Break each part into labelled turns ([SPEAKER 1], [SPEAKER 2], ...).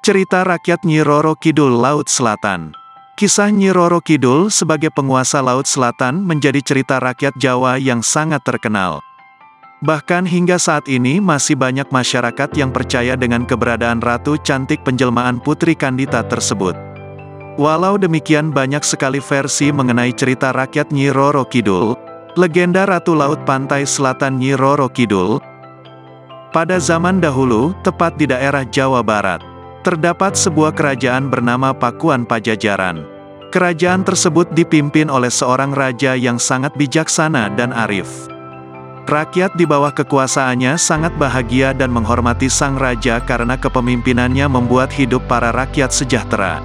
[SPEAKER 1] Cerita rakyat Nyi Roro Kidul Laut Selatan Kisah Nyi Roro Kidul sebagai penguasa Laut Selatan menjadi cerita rakyat Jawa yang sangat terkenal. Bahkan hingga saat ini masih banyak masyarakat yang percaya dengan keberadaan Ratu Cantik penjelmaan Putri Kandita tersebut. Walau demikian banyak sekali versi mengenai cerita rakyat Nyi Roro Kidul, legenda Ratu Laut Pantai Selatan Nyi Roro Kidul, pada zaman dahulu, tepat di daerah Jawa Barat, terdapat sebuah kerajaan bernama Pakuan Pajajaran. Kerajaan tersebut dipimpin oleh seorang raja yang sangat bijaksana dan arif. Rakyat di bawah kekuasaannya sangat bahagia dan menghormati sang raja karena kepemimpinannya membuat hidup para rakyat sejahtera.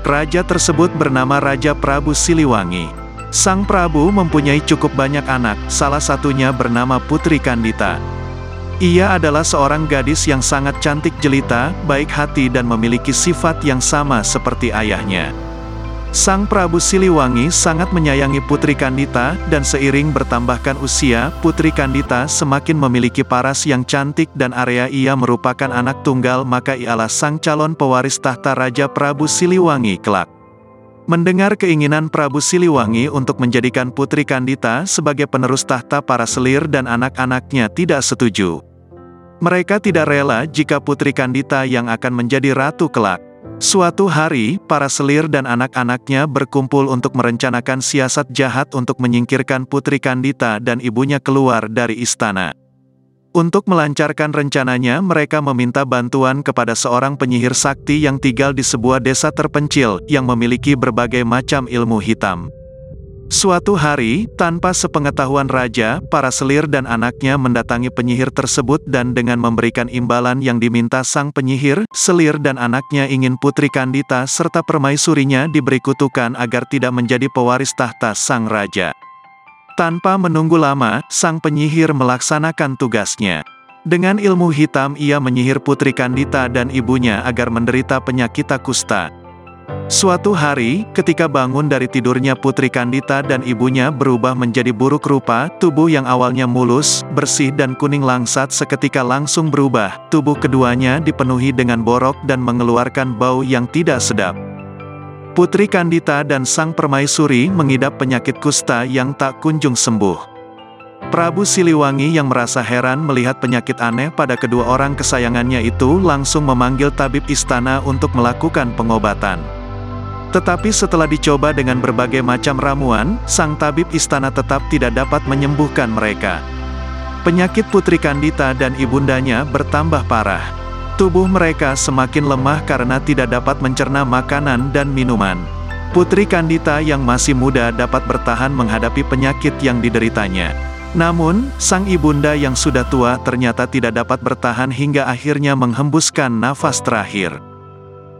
[SPEAKER 1] Raja tersebut bernama Raja Prabu Siliwangi. Sang Prabu mempunyai cukup banyak anak, salah satunya bernama Putri Kandita. Ia adalah seorang gadis yang sangat cantik jelita, baik hati dan memiliki sifat yang sama seperti ayahnya. Sang Prabu Siliwangi sangat menyayangi Putri Kandita, dan seiring bertambahkan usia, Putri Kandita semakin memiliki paras yang cantik dan area ia merupakan anak tunggal maka ialah sang calon pewaris tahta Raja Prabu Siliwangi kelak. Mendengar keinginan Prabu Siliwangi untuk menjadikan Putri Kandita sebagai penerus tahta para selir dan anak-anaknya tidak setuju. Mereka tidak rela jika Putri Kandita yang akan menjadi ratu kelak. Suatu hari, para selir dan anak-anaknya berkumpul untuk merencanakan siasat jahat untuk menyingkirkan Putri Kandita dan ibunya keluar dari istana. Untuk melancarkan rencananya mereka meminta bantuan kepada seorang penyihir sakti yang tinggal di sebuah desa terpencil, yang memiliki berbagai macam ilmu hitam. Suatu hari, tanpa sepengetahuan raja, para selir dan anaknya mendatangi penyihir tersebut dan dengan memberikan imbalan yang diminta sang penyihir, selir dan anaknya ingin Putri Kandita serta permaisurinya diberi kutukan agar tidak menjadi pewaris tahta sang raja. Tanpa menunggu lama, sang penyihir melaksanakan tugasnya. Dengan ilmu hitam ia menyihir Putri Kandita dan ibunya agar menderita penyakit kusta. Suatu hari, ketika bangun dari tidurnya Putri Kandita dan ibunya berubah menjadi buruk rupa, tubuh yang awalnya mulus, bersih dan kuning langsat seketika langsung berubah, tubuh keduanya dipenuhi dengan borok dan mengeluarkan bau yang tidak sedap. Putri Kandita dan sang permaisuri mengidap penyakit kusta yang tak kunjung sembuh. Prabu Siliwangi yang merasa heran melihat penyakit aneh pada kedua orang kesayangannya itu langsung memanggil tabib istana untuk melakukan pengobatan. Tetapi setelah dicoba dengan berbagai macam ramuan, sang tabib istana tetap tidak dapat menyembuhkan mereka. Penyakit Putri Kandita dan ibundanya bertambah parah. Tubuh mereka semakin lemah karena tidak dapat mencerna makanan dan minuman. Putri Kandita yang masih muda dapat bertahan menghadapi penyakit yang dideritanya. Namun, sang ibunda yang sudah tua ternyata tidak dapat bertahan hingga akhirnya menghembuskan nafas terakhir.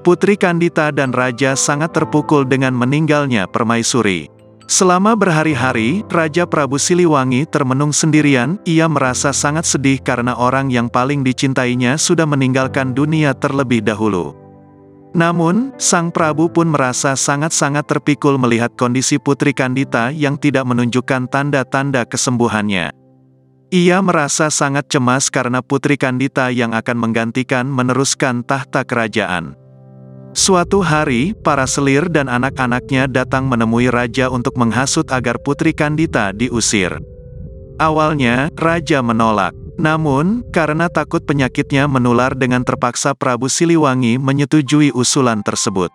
[SPEAKER 1] Putri Kandita dan Raja sangat terpukul dengan meninggalnya Permaisuri. Selama berhari-hari, Raja Prabu Siliwangi termenung sendirian, ia merasa sangat sedih karena orang yang paling dicintainya sudah meninggalkan dunia terlebih dahulu. Namun, Sang Prabu pun merasa sangat-sangat terpikul melihat kondisi Putri Kandita yang tidak menunjukkan tanda-tanda kesembuhannya. Ia merasa sangat cemas karena Putri Kandita yang akan menggantikan meneruskan tahta kerajaan. Suatu hari, para selir dan anak-anaknya datang menemui raja untuk menghasut agar Putri Kandita diusir. Awalnya, raja menolak. Namun, karena takut penyakitnya menular dengan terpaksa Prabu Siliwangi menyetujui usulan tersebut.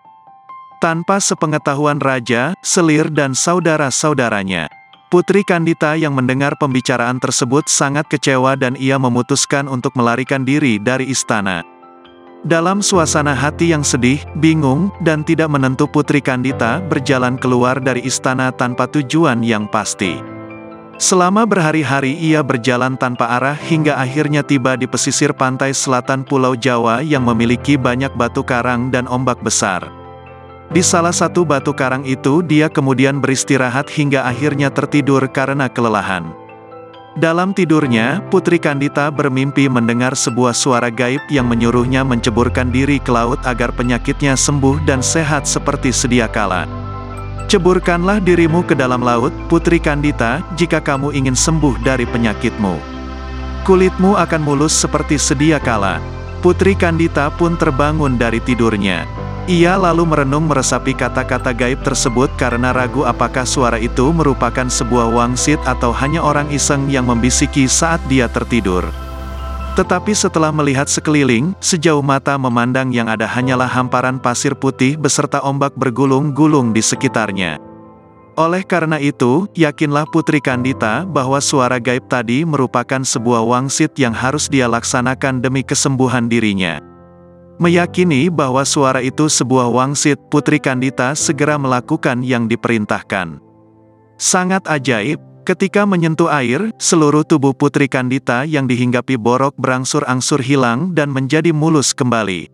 [SPEAKER 1] Tanpa sepengetahuan raja, selir dan saudara-saudaranya. Putri Kandita yang mendengar pembicaraan tersebut sangat kecewa dan ia memutuskan untuk melarikan diri dari istana. Dalam suasana hati yang sedih, bingung, dan tidak menentu Putri Kandita berjalan keluar dari istana tanpa tujuan yang pasti. Selama berhari-hari ia berjalan tanpa arah hingga akhirnya tiba di pesisir pantai selatan Pulau Jawa yang memiliki banyak batu karang dan ombak besar. Di salah satu batu karang itu dia kemudian beristirahat hingga akhirnya tertidur karena kelelahan. Dalam tidurnya, Putri Kandita bermimpi mendengar sebuah suara gaib yang menyuruhnya menceburkan diri ke laut agar penyakitnya sembuh dan sehat seperti sedia kala. Ceburkanlah dirimu ke dalam laut, Putri Kandita, jika kamu ingin sembuh dari penyakitmu. Kulitmu akan mulus seperti sedia kala. Putri Kandita pun terbangun dari tidurnya. Ia lalu merenung meresapi kata-kata gaib tersebut karena ragu apakah suara itu merupakan sebuah wangsit atau hanya orang iseng yang membisiki saat dia tertidur. Tetapi setelah melihat sekeliling, sejauh mata memandang yang ada hanyalah hamparan pasir putih beserta ombak bergulung-gulung di sekitarnya. Oleh karena itu, yakinlah Putri Kandita bahwa suara gaib tadi merupakan sebuah wangsit yang harus dia laksanakan demi kesembuhan dirinya. Meyakini bahwa suara itu sebuah wangsit, Putri Kandita segera melakukan yang diperintahkan. Sangat ajaib, ketika menyentuh air, seluruh tubuh Putri Kandita yang dihinggapi borok berangsur-angsur hilang dan menjadi mulus kembali.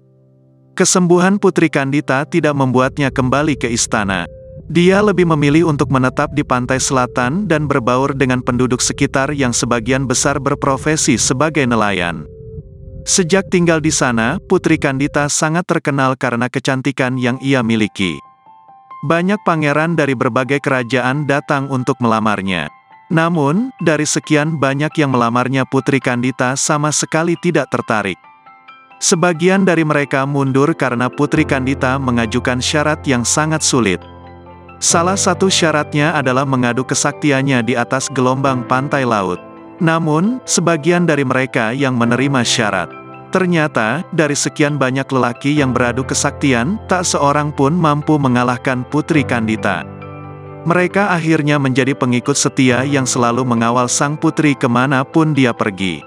[SPEAKER 1] Kesembuhan Putri Kandita tidak membuatnya kembali ke istana. Dia lebih memilih untuk menetap di pantai selatan dan berbaur dengan penduduk sekitar yang sebagian besar berprofesi sebagai nelayan. Sejak tinggal di sana, Putri Kandita sangat terkenal karena kecantikan yang ia miliki. Banyak pangeran dari berbagai kerajaan datang untuk melamarnya. Namun, dari sekian banyak yang melamarnya Putri Kandita sama sekali tidak tertarik. Sebagian dari mereka mundur karena Putri Kandita mengajukan syarat yang sangat sulit. Salah satu syaratnya adalah mengadu kesaktiannya di atas gelombang pantai laut. Namun, sebagian dari mereka yang menerima syarat. Ternyata, dari sekian banyak lelaki yang beradu kesaktian, tak seorang pun mampu mengalahkan Putri Kandita. Mereka akhirnya menjadi pengikut setia yang selalu mengawal sang putri ke mana pun dia pergi.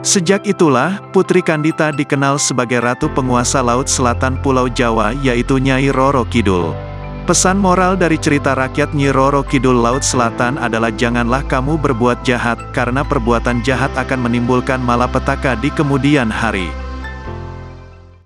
[SPEAKER 1] Sejak itulah, Putri Kandita dikenal sebagai Ratu Penguasa Laut Selatan Pulau Jawa yaitu Nyai Roro Kidul. Pesan moral dari cerita rakyat Nyi Roro Kidul Laut Selatan adalah janganlah kamu berbuat jahat, karena perbuatan jahat akan menimbulkan malapetaka di kemudian hari.